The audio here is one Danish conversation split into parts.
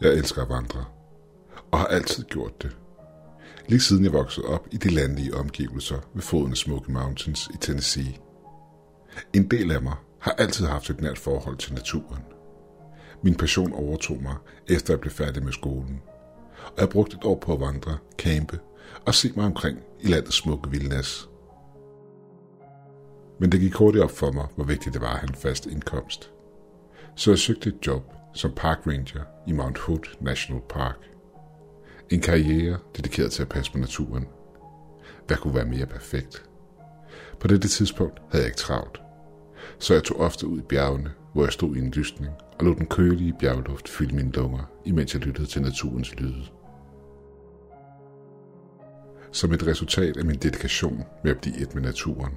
Jeg elsker at vandre, og har altid gjort det. Lige siden jeg voksede op i de landlige omgivelser ved foden af Smoky Mountains i Tennessee. En del af mig har altid haft et nært forhold til naturen. Min passion overtog mig, efter jeg blev færdig med skolen. Og jeg brugte et år på at vandre, campe og se mig omkring i landets smukke vildnæs. Men det gik hurtigt op for mig, hvor vigtigt det var at have en fast indkomst. Så jeg søgte et job som park ranger i Mount Hood National Park. En karriere dedikeret til at passe på naturen. Hvad kunne være mere perfekt? På dette tidspunkt havde jeg ikke travlt, så jeg tog ofte ud i bjergene, hvor jeg stod i en lysning og lod den kølige bjergluft fylde mine lunger, imens jeg lyttede til naturens lyde. Som et resultat af min dedikation med at blive et med naturen,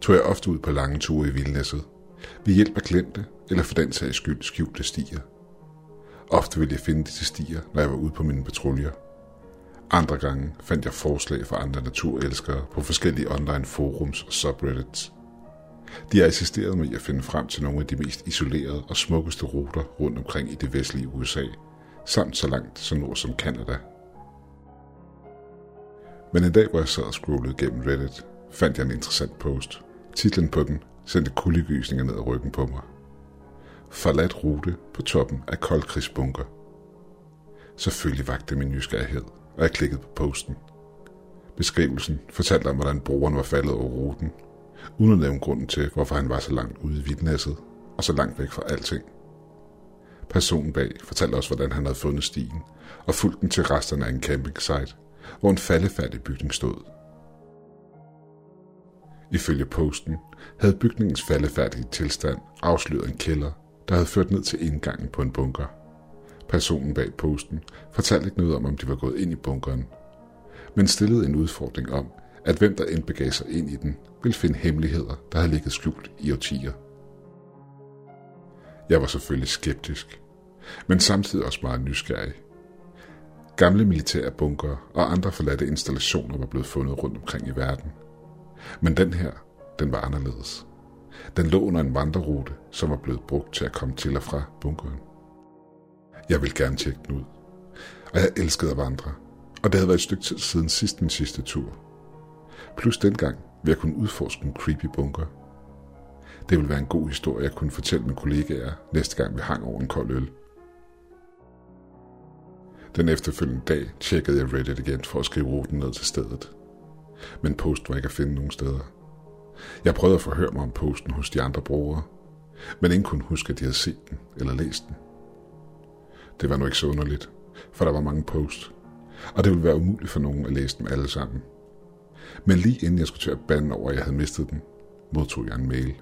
tog jeg ofte ud på lange ture i vildnæsset, ved hjælp af glemte eller for den sags skyld skjulte stier. Ofte ville jeg finde disse stier, når jeg var ude på mine patruljer. Andre gange fandt jeg forslag fra andre naturelskere på forskellige online forums og subreddits. De har assisteret mig i at finde frem til nogle af de mest isolerede og smukkeste ruter rundt omkring i det vestlige USA, samt så langt så nord som Canada. Men en dag, hvor jeg sad og scrollede gennem Reddit, fandt jeg en interessant post. Titlen på den sendte kuldegysninger ned ad ryggen på mig. Forladt rute på toppen af koldkrigsbunker. Selvfølgelig vagte min nysgerrighed, og jeg klikkede på posten. Beskrivelsen fortalte om, hvordan brugeren var faldet over ruten, uden at nævne grunden til, hvorfor han var så langt ude i vildnæsset og så langt væk fra alting. Personen bag fortalte også, hvordan han havde fundet stien og fulgt den til resterne af en campingsite, hvor en faldefærdig bygning stod. Ifølge posten havde bygningens faldefærdige tilstand afsløret en kælder, der havde ført ned til indgangen på en bunker. Personen bag posten fortalte ikke noget om, om de var gået ind i bunkeren, men stillede en udfordring om, at hvem der end begav sig ind i den, ville finde hemmeligheder, der havde ligget skjult i årtier. Jeg var selvfølgelig skeptisk, men samtidig også meget nysgerrig. Gamle militære bunker og andre forladte installationer var blevet fundet rundt omkring i verden. Men den her, den var anderledes. Den lå under en vandrerute, som var blevet brugt til at komme til og fra bunkeren. Jeg ville gerne tjekke den ud. Og jeg elskede at vandre. Og det havde været et stykke tid siden sidst min sidste tur. Plus dengang vil jeg kunne udforske en creepy bunker. Det ville være en god historie, jeg kunne fortælle mine kollegaer næste gang vi hang over en kold øl. Den efterfølgende dag tjekkede jeg Reddit igen for at skrive ruten ned til stedet. Men post var ikke at finde nogen steder. Jeg prøvede at forhøre mig om posten hos de andre brugere, men ingen kunne huske, at de havde set den eller læst den. Det var nu ikke så underligt, for der var mange posts, og det ville være umuligt for nogen at læse dem alle sammen. Men lige inden jeg skulle til at bande over, at jeg havde mistet den, modtog jeg en mail.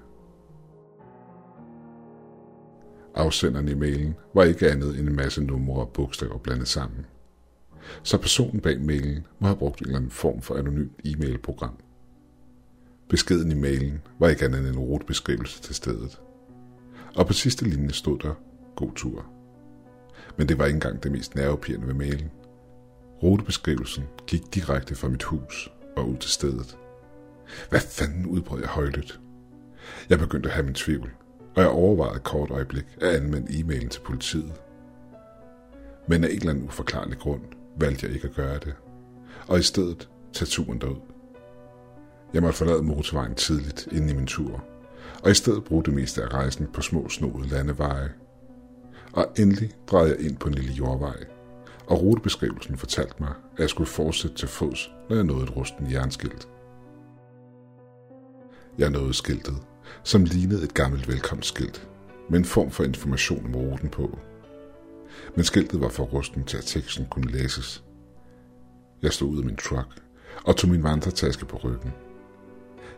Afsenderen i mailen var ikke andet end en masse numre og bogstaver blandet sammen. Så personen bag mailen må have brugt en eller anden form for anonymt e-mailprogram. Beskeden i mailen var ikke andet end en rutebeskrivelse til stedet. Og på sidste linje stod der, god tur. Men det var ikke engang det mest nervepirrende ved mailen. Rutebeskrivelsen gik direkte fra mit hus og ud til stedet. Hvad fanden udbrød jeg højlydt? Jeg begyndte at have min tvivl, og jeg overvejede et kort øjeblik at anmelde e-mailen til politiet. Men af en eller anden uforklarlig grund valgte jeg ikke at gøre det, og i stedet tage turen derud. Jeg måtte forlade motorvejen tidligt inden i min tur, og i stedet bruge det meste af rejsen på små snodede landeveje. Og endelig drejede jeg ind på en lille jordvej, og rutebeskrivelsen fortalte mig, at jeg skulle fortsætte til fods, når jeg nåede et rusten jernskilt. Jeg nåede skiltet, som lignede et gammelt velkomstskilt, med en form for information om ruten på. Men skiltet var for rusten til, at teksten kunne læses. Jeg stod ud af min truck og tog min vandretaske på ryggen.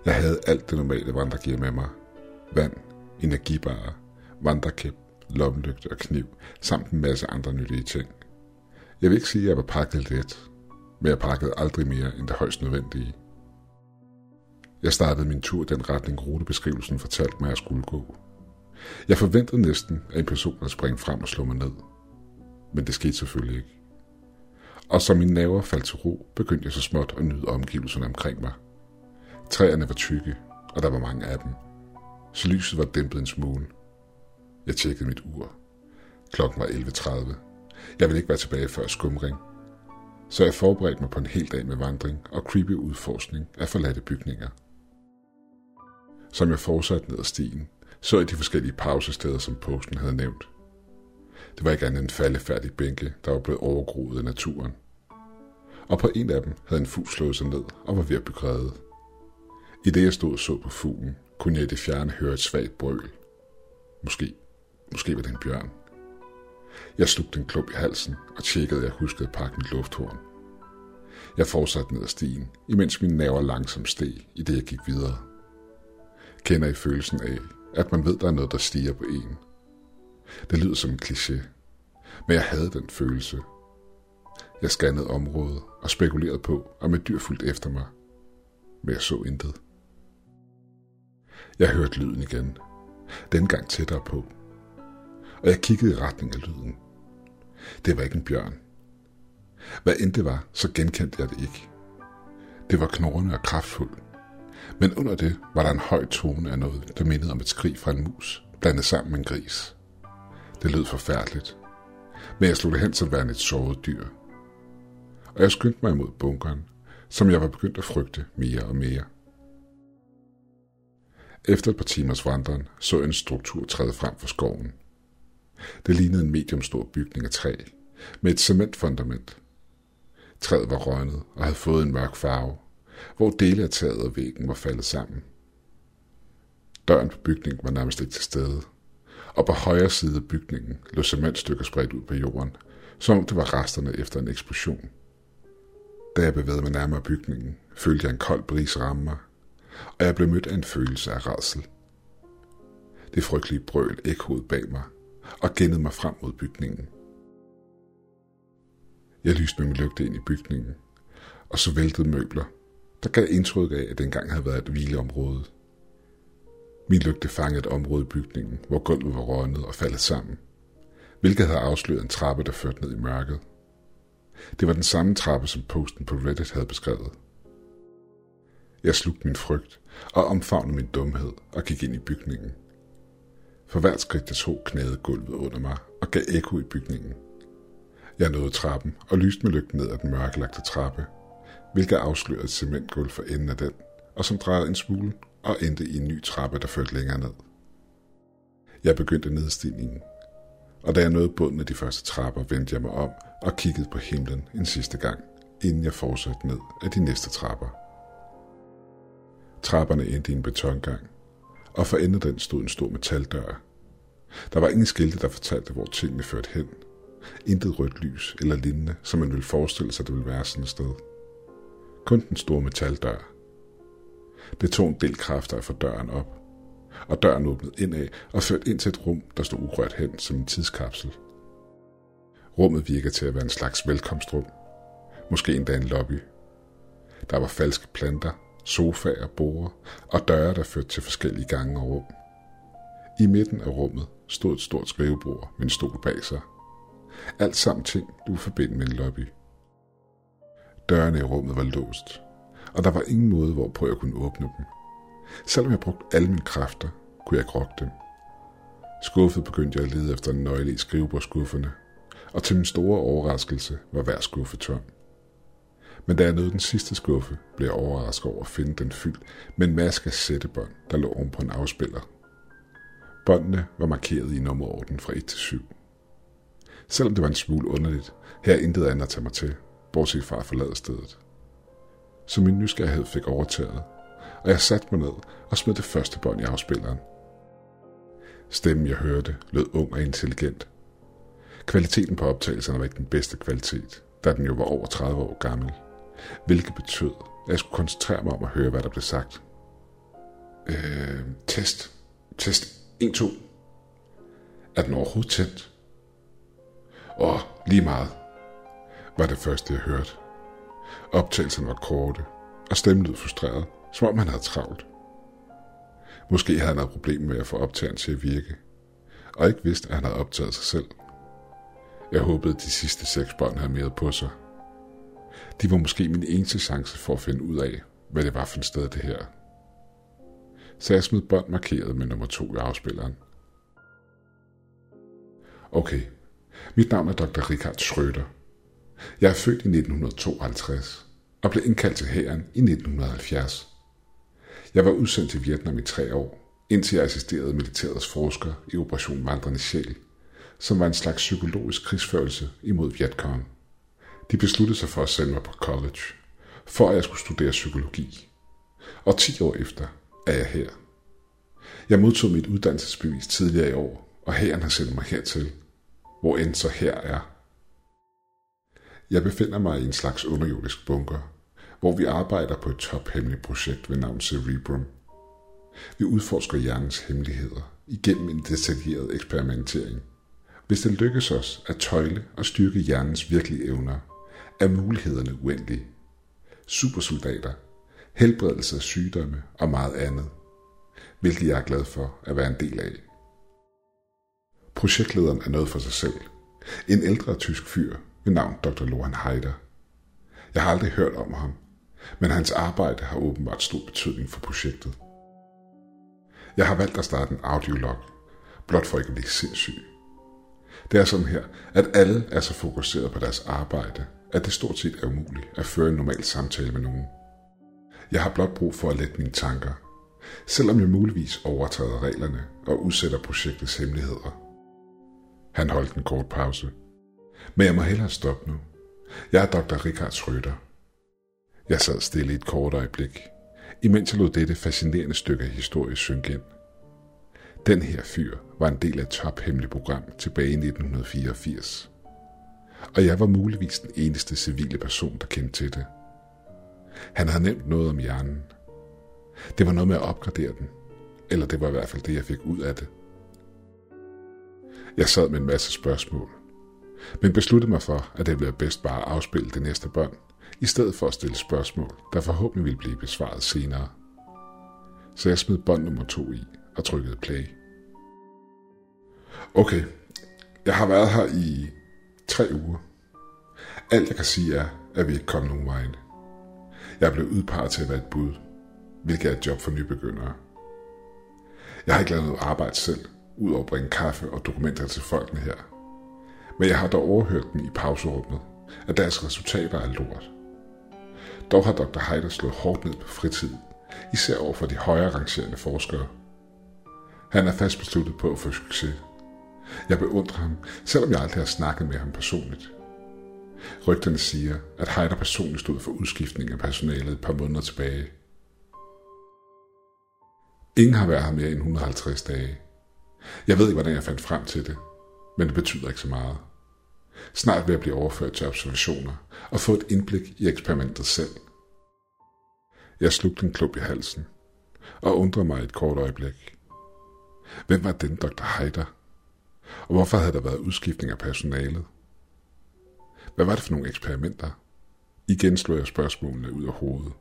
Jeg havde alt det normale vandregear med mig. Vand, energibarer, vandrekæp, lommelygte og kniv, samt en masse andre nyttige ting. Jeg vil ikke sige, at jeg var pakket let, men jeg pakkede aldrig mere end det højst nødvendige. Jeg startede min tur i den retning, rutebeskrivelsen fortalte mig, at jeg skulle gå. Jeg forventede næsten, at en person ville springe frem og slå mig ned. Men det skete selvfølgelig ikke. Og som mine naver faldt til ro, begyndte jeg så småt at nyde omgivelserne omkring mig. Træerne var tykke, og der var mange af dem. Så lyset var dæmpet en smule. Jeg tjekkede mit ur. Klokken var 11.30. Jeg ville ikke være tilbage før skumring. Så jeg forberedte mig på en hel dag med vandring og creepy udforskning af forladte bygninger. Som jeg fortsatte ned ad stien, så jeg de forskellige pausesteder, som posten havde nævnt. Det var ikke andet end faldefærdige bænke, der var blevet overgroet af naturen. Og på en af dem havde en fugl slået sig ned og var ved at begrede. I det jeg stod og så på fuglen, kunne jeg i det fjerne høre et svagt brøl. Måske, måske var det en bjørn. Jeg slugte en klump i halsen og tjekkede, at jeg huskede at pakke mit lufthorn. Jeg fortsatte ned ad stien, imens mine nerver langsomt steg, i det jeg gik videre. Kender I følelsen af, at man ved, der er noget, der stiger på en? Det lyder som en kliché, men jeg havde den følelse. Jeg scannede området og spekulerede på, om et dyr fulgte efter mig, men jeg så intet. Jeg hørte lyden igen, dengang tættere på, og jeg kiggede i retning af lyden. Det var ikke en bjørn. Hvad end det var, så genkendte jeg det ikke. Det var knorrende og kraftfuldt, men under det var der en høj tone af noget, der mindede om et skrig fra en mus, blandet sammen med en gris. Det lød forfærdeligt, men jeg slog det hen som værende et såret dyr. Og jeg skyndte mig imod bunkeren, som jeg var begyndt at frygte mere og mere. Efter et par timers vandring så en struktur træde frem for skoven. Det lignede en mediumstor bygning af træ, med et cementfundament. Træet var røgnet og havde fået en mørk farve, hvor dele af taget og væggen var faldet sammen. Døren på bygningen var nærmest ikke til stede, og på højre side af bygningen lå cementstykker spredt ud på jorden, som om det var resterne efter en eksplosion. Da jeg bevægede mig nærmere bygningen, følte jeg en kold bris ramme mig, og jeg blev mødt af en følelse af rædsel. Det frygtelige brøl ekkoede bag mig og gennede mig frem mod bygningen. Jeg lyste med min lygte ind i bygningen, og så væltede møbler, der gav indtryk af, at den engang havde været et hvileområde. Min lygte fangede et område i bygningen, hvor gulvet var rådnet og faldet sammen, hvilket havde afsløret en trappe, der førte ned i mørket. Det var den samme trappe, som posten på Reddit havde beskrevet. Jeg slugte min frygt og omfavnede min dumhed og gik ind i bygningen. For hvert skridt jeg tog knæede gulvet under mig og gav ekko i bygningen. Jeg nåede trappen og lyste med lygten ned ad den mørkelagte trappe, hvilket afslørede et cementgulv for enden af den, og som drejede en smule og endte i en ny trappe, der førte længere ned. Jeg begyndte nedstigningen, og da jeg nåede bunden af de første trapper, vendte jeg mig om og kiggede på himlen en sidste gang, inden jeg fortsatte ned af de næste trapper. Trapperne endte i en betongang, og for enden den stod en stor metaldør. Der var ingen skilte, der fortalte, hvor tingene førte hen. Intet rødt lys eller lignende, som man ville forestille sig, det ville være sådan et sted. Kun den store metaldør. Det tog en del kræfter at få døren op, og døren åbnede indad og førte ind til et rum, der stod urørt hen som en tidskapsel. Rummet virker til at være en slags velkomstrum. Måske endda en lobby. Der var falske planter, sofaer, borde og døre, der førte til forskellige gange og rum. I midten af rummet stod et stort skrivebord med en stol bag sig. Alt sammen ting, du forbinder forbinde med en lobby. Dørene i rummet var låst, og der var ingen måde, hvorpå jeg kunne åbne dem. Selvom jeg brugte alle mine kræfter, kunne jeg ikke rokke dem. Skuffet begyndte jeg at lede efter en nøgle i skrivebordskufferne, og til min store overraskelse var hver skuffe tom. Men da jeg nåede den sidste skuffe, blev jeg overrasket over at finde den fyldt med en masse sættebånd, der lå oven på en afspiller. Båndene var markeret i nummerorden fra 1 til 7. Selvom det var en smule underligt, her intet andet at tage mig til, bortset fra at forlade stedet. Så min nysgerrighed fik overtaget, og jeg satte mig ned og smed det første bånd i afspilleren. Stemmen, jeg hørte, lød ung og intelligent. Kvaliteten på optagelserne var ikke den bedste kvalitet, da den jo var over 30 år gammel hvilket betød, at jeg skulle koncentrere mig om at høre, hvad der blev sagt. Øh, test. Test. 1, 2. Er den overhovedet tændt? Åh, lige meget, var det første, jeg hørte. Optagelsen var korte, og stemmen lød frustreret, som om han havde travlt. Måske havde han haft problemer med at få optageren til at virke, og ikke vidste, at han havde optaget sig selv. Jeg håbede, at de sidste seks bånd havde mere på sig – de var måske min eneste chance for at finde ud af, hvad det var for et sted det her. Så jeg smed bånd markeret med nummer to i afspilleren. Okay, Mit navn er Dr. Richard Schrøder. Jeg er født i 1952 og blev indkaldt til hæren i 1970. Jeg var udsendt til Vietnam i tre år, indtil jeg assisterede militærets forsker i Operation Vandrende Sjæl, som var en slags psykologisk krigsførelse imod Vietcong. De besluttede sig for at sende mig på college, for at jeg skulle studere psykologi. Og 10 år efter er jeg her. Jeg modtog mit uddannelsesbevis tidligere i år, og hæren har sendt mig hertil, hvor end så her er. Jeg befinder mig i en slags underjordisk bunker, hvor vi arbejder på et tophemmeligt projekt ved navn Cerebrum. Vi udforsker hjernens hemmeligheder igennem en detaljeret eksperimentering. Hvis det lykkes os at tøjle og styrke hjernens virkelige evner, er mulighederne uendelige. Supersoldater, helbredelse af sygdomme og meget andet, hvilket jeg er glad for at være en del af. Projektlederen er noget for sig selv. En ældre tysk fyr ved navn Dr. Lohan Heider. Jeg har aldrig hørt om ham, men hans arbejde har åbenbart stor betydning for projektet. Jeg har valgt at starte en audiolog, blot for ikke at blive sindssyg. Det er sådan her, at alle er så fokuseret på deres arbejde, at det stort set er umuligt at føre en normal samtale med nogen. Jeg har blot brug for at lette mine tanker, selvom jeg muligvis overtræder reglerne og udsætter projektets hemmeligheder. Han holdt en kort pause. Men jeg må hellere stoppe nu. Jeg er dr. Richard Schrøder. Jeg sad stille i et kort øjeblik, imens jeg lod dette fascinerende stykke af historie synke ind. Den her fyr var en del af et tophemmeligt program tilbage i 1984. Og jeg var muligvis den eneste civile person, der kendte til det. Han havde nævnt noget om hjernen. Det var noget med at opgradere den. Eller det var i hvert fald det, jeg fik ud af det. Jeg sad med en masse spørgsmål, men besluttede mig for, at det ville være bedst bare at afspille det næste bånd, i stedet for at stille spørgsmål, der forhåbentlig ville blive besvaret senere. Så jeg smed bånd nummer to i og trykkede play. Okay, jeg har været her i tre uger. Alt jeg kan sige er, at vi ikke kom nogen vej. Jeg er blevet udpeget til at være et bud, hvilket er et job for nybegyndere. Jeg har ikke lavet noget arbejde selv, ud over at bringe kaffe og dokumenter til folkene her. Men jeg har dog overhørt dem i pauserummet, at deres resultater er lort. Dog har Dr. Heider slået hårdt ned på fritid, især over for de højere rangerende forskere. Han er fast besluttet på at få succes. Jeg beundrer ham, selvom jeg aldrig har snakket med ham personligt. Rygterne siger, at Heider personligt stod for udskiftning af personalet et par måneder tilbage. Ingen har været her mere end 150 dage. Jeg ved ikke, hvordan jeg fandt frem til det, men det betyder ikke så meget. Snart vil jeg blive overført til observationer og få et indblik i eksperimentet selv. Jeg slugte en klub i halsen og undrede mig et kort øjeblik. Hvem var den Dr. Heider? Og hvorfor havde der været udskiftning af personalet? Hvad var det for nogle eksperimenter? Igen slog jeg spørgsmålene ud af hovedet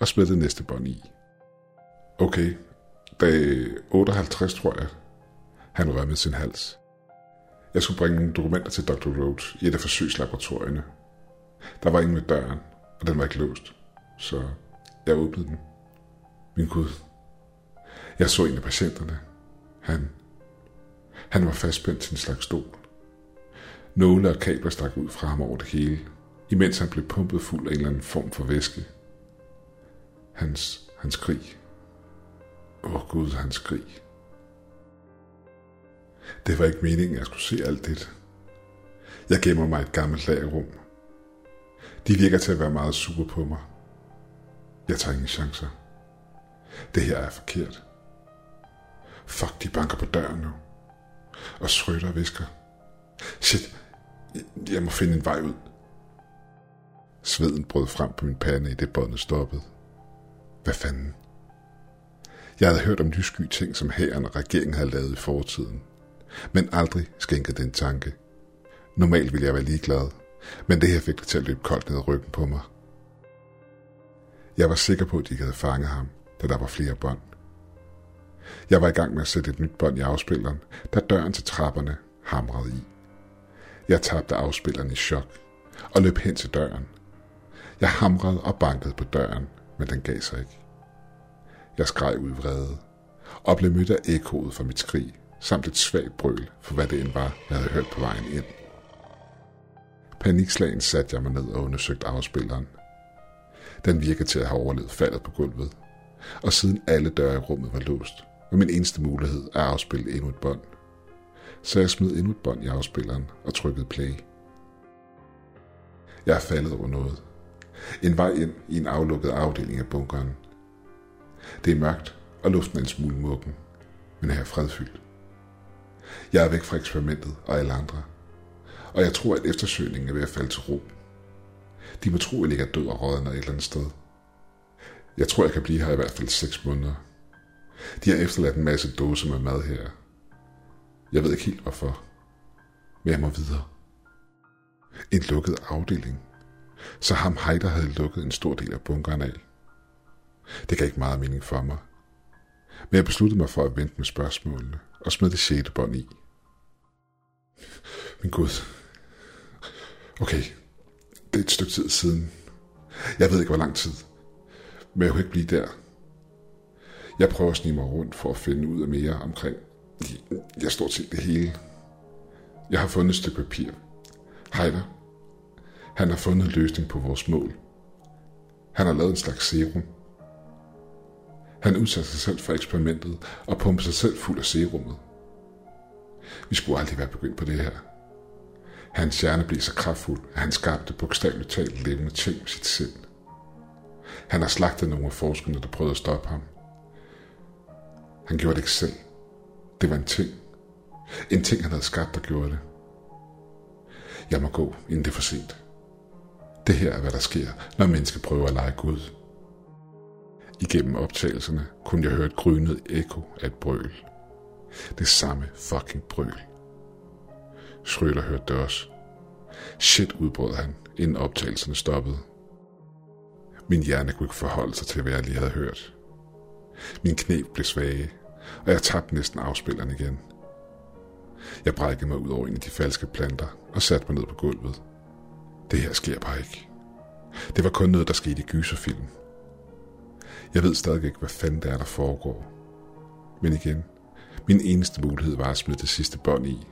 og smed det næste bånd i. Okay, dag 58 tror jeg, han rømmede sin hals. Jeg skulle bringe nogle dokumenter til Dr. Rhodes i et af forsøgslaboratorierne. Der var ingen ved døren, og den var ikke låst, så jeg åbnede den. Min Gud. Jeg så en af patienterne. Han, han var fastspændt til en slags stol. Nåle og kabler stak ud fra ham over det hele, imens han blev pumpet fuld af en eller anden form for væske. Hans, hans krig. Åh oh, Gud, hans krig. Det var ikke meningen, at jeg skulle se alt det. Jeg gemmer mig et gammelt lagerrum. De virker til at være meget sure på mig. Jeg tager ingen chancer. Det her er forkert. Fuck, de banker på døren nu. Og Schrøder visker. Shit, jeg må finde en vej ud. Sveden brød frem på min pande i det båndet stoppede. Hvad fanden? Jeg havde hørt om lyssky ting, som hæren og regeringen havde lavet i fortiden men aldrig skænket den tanke. Normalt ville jeg være ligeglad, men det her fik det til at løbe koldt ned ad ryggen på mig. Jeg var sikker på, at de havde fanget ham, da der var flere bånd. Jeg var i gang med at sætte et nyt bånd i afspilleren, da døren til trapperne hamrede i. Jeg tabte afspilleren i chok og løb hen til døren. Jeg hamrede og bankede på døren, men den gav sig ikke. Jeg skreg ud vrede og blev mødt af ekkoet fra mit skrig samt et svagt brøl for hvad det end var, jeg havde hørt på vejen ind. Panikslagen satte jeg mig ned og undersøgte afspilleren. Den virkede til at have overlevet faldet på gulvet, og siden alle døre i rummet var låst, var min eneste mulighed at afspille endnu et bånd. Så jeg smed endnu et bånd i afspilleren og trykkede play. Jeg er faldet over noget. En vej ind i en aflukket afdeling af bunkeren. Det er mørkt, og luften er en smule mukken, men her er fredfyldt. Jeg er væk fra eksperimentet og alle andre, og jeg tror, at eftersøgningen er ved at falde til ro. De må tro, at jeg ligger død og rådner et eller andet sted. Jeg tror, jeg kan blive her i hvert fald 6 måneder. De har efterladt en masse dåser med mad her. Jeg ved ikke helt hvorfor, men jeg må videre. En lukket afdeling. Så ham Heider havde lukket en stor del af bunkeren af. Det gav ikke meget mening for mig. Men jeg besluttede mig for at vente med spørgsmålene og smed det sjette bånd i. Min Gud. Okay, det er et stykke tid siden. Jeg ved ikke, hvor lang tid. Men jeg kunne ikke blive der. Jeg prøver at snige mig rundt for at finde ud af mere omkring. Jeg står til det hele. Jeg har fundet et stykke papir. Heider. Han har fundet en løsning på vores mål. Han har lavet en slags serum. Han udsatte sig selv for eksperimentet og pumpede sig selv fuld af serummet. Vi skulle aldrig være begyndt på det her. Hans hjerne blev så kraftfuld, at han skabte bogstaveligt talt levende ting med sit sind. Han har slagtet nogle af forskerne, der prøvede at stoppe ham. Han gjorde det ikke selv. Det var en ting. En ting, han havde skabt, der gjorde det. Jeg må gå, inden det er for sent. Det her er, hvad der sker, når mennesker prøver at lege Gud. Igennem optagelserne kunne jeg høre et grynet ekko af et brøl. Det samme fucking brøl. Schrøder hørte det også. Shit, udbrød han, inden optagelserne stoppede. Min hjerne kunne ikke forholde sig til, hvad jeg lige havde hørt. Min knæ blev svage, og jeg tabte næsten afspilleren igen. Jeg brækkede mig ud over en af de falske planter og satte mig ned på gulvet. Det her sker bare ikke. Det var kun noget, der skete i gyserfilm. Jeg ved stadig ikke, hvad fanden det er, der foregår. Men igen, min eneste mulighed var at smide det sidste bånd i.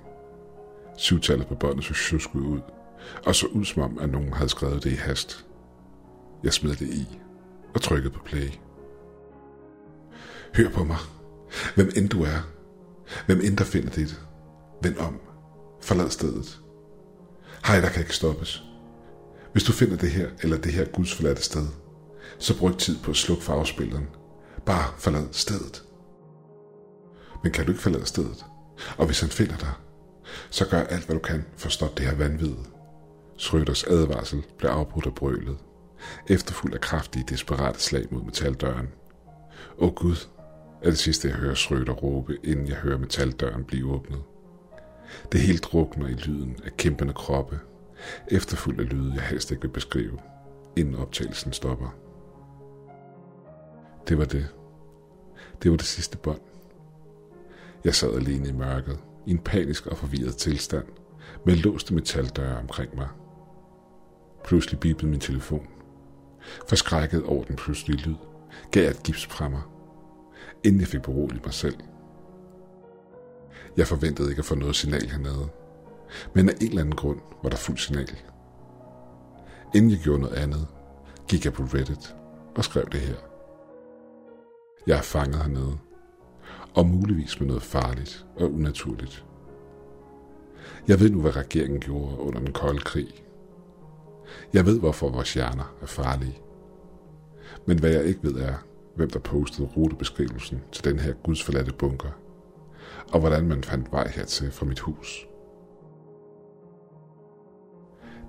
Syvtallet på båndet så sjusket ud, og så ud som om, at nogen havde skrevet det i hast. Jeg smed det i og trykkede på play. Hør på mig. Hvem end du er. Hvem end der finder dit. Vend om. Forlad stedet. Hej, der kan ikke stoppes. Hvis du finder det her, eller det her gudsforladte sted, så brug tid på at slukke for afspilleren. Bare forlad stedet. Men kan du ikke forlade stedet? Og hvis han finder dig, så gør alt, hvad du kan for at stoppe det her vanvid. Schrøders advarsel blev afbrudt af brølet, efterfuldt af kraftige, desperate slag mod metaldøren. Åh Gud, er det sidste, jeg hører Schrøder råbe, inden jeg hører metaldøren blive åbnet. Det hele drukner i lyden af kæmpende kroppe, efterfuldt af lyde, jeg helst ikke vil beskrive, inden optagelsen stopper. Det var det. Det var det sidste bånd. Jeg sad alene i mørket, i en panisk og forvirret tilstand, med låste metaldøre omkring mig. Pludselig bipede min telefon. Forskrækket over den pludselige lyd, gav jeg et gips fra mig, inden jeg fik beroliget mig selv. Jeg forventede ikke at få noget signal hernede, men af en eller anden grund var der fuld signal. Inden jeg gjorde noget andet, gik jeg på Reddit og skrev det her. Jeg er fanget hernede, og muligvis med noget farligt og unaturligt. Jeg ved nu, hvad regeringen gjorde under den kolde krig. Jeg ved, hvorfor vores hjerner er farlige. Men hvad jeg ikke ved er, hvem der postede rutebeskrivelsen til den her gudsforladte bunker, og hvordan man fandt vej hertil fra mit hus.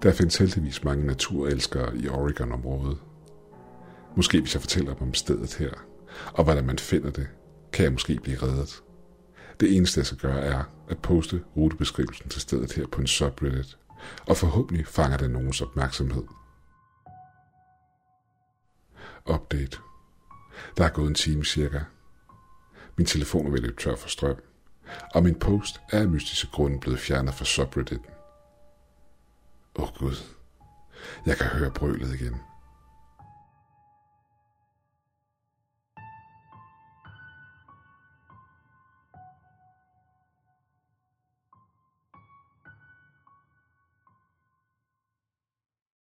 Der findes heldigvis mange naturelskere i Oregon-området. Måske hvis jeg fortæller dem om stedet her, og hvordan man finder det, kan jeg måske blive reddet. Det eneste, jeg skal gøre, er at poste rutebeskrivelsen til stedet her på en subreddit, og forhåbentlig fanger det nogens opmærksomhed. Update. Der er gået en time cirka. Min telefon er ved løbe tør for strøm, og min post er af mystiske grunde blevet fjernet fra subredditen. Åh oh, gud, jeg kan høre brølet igen.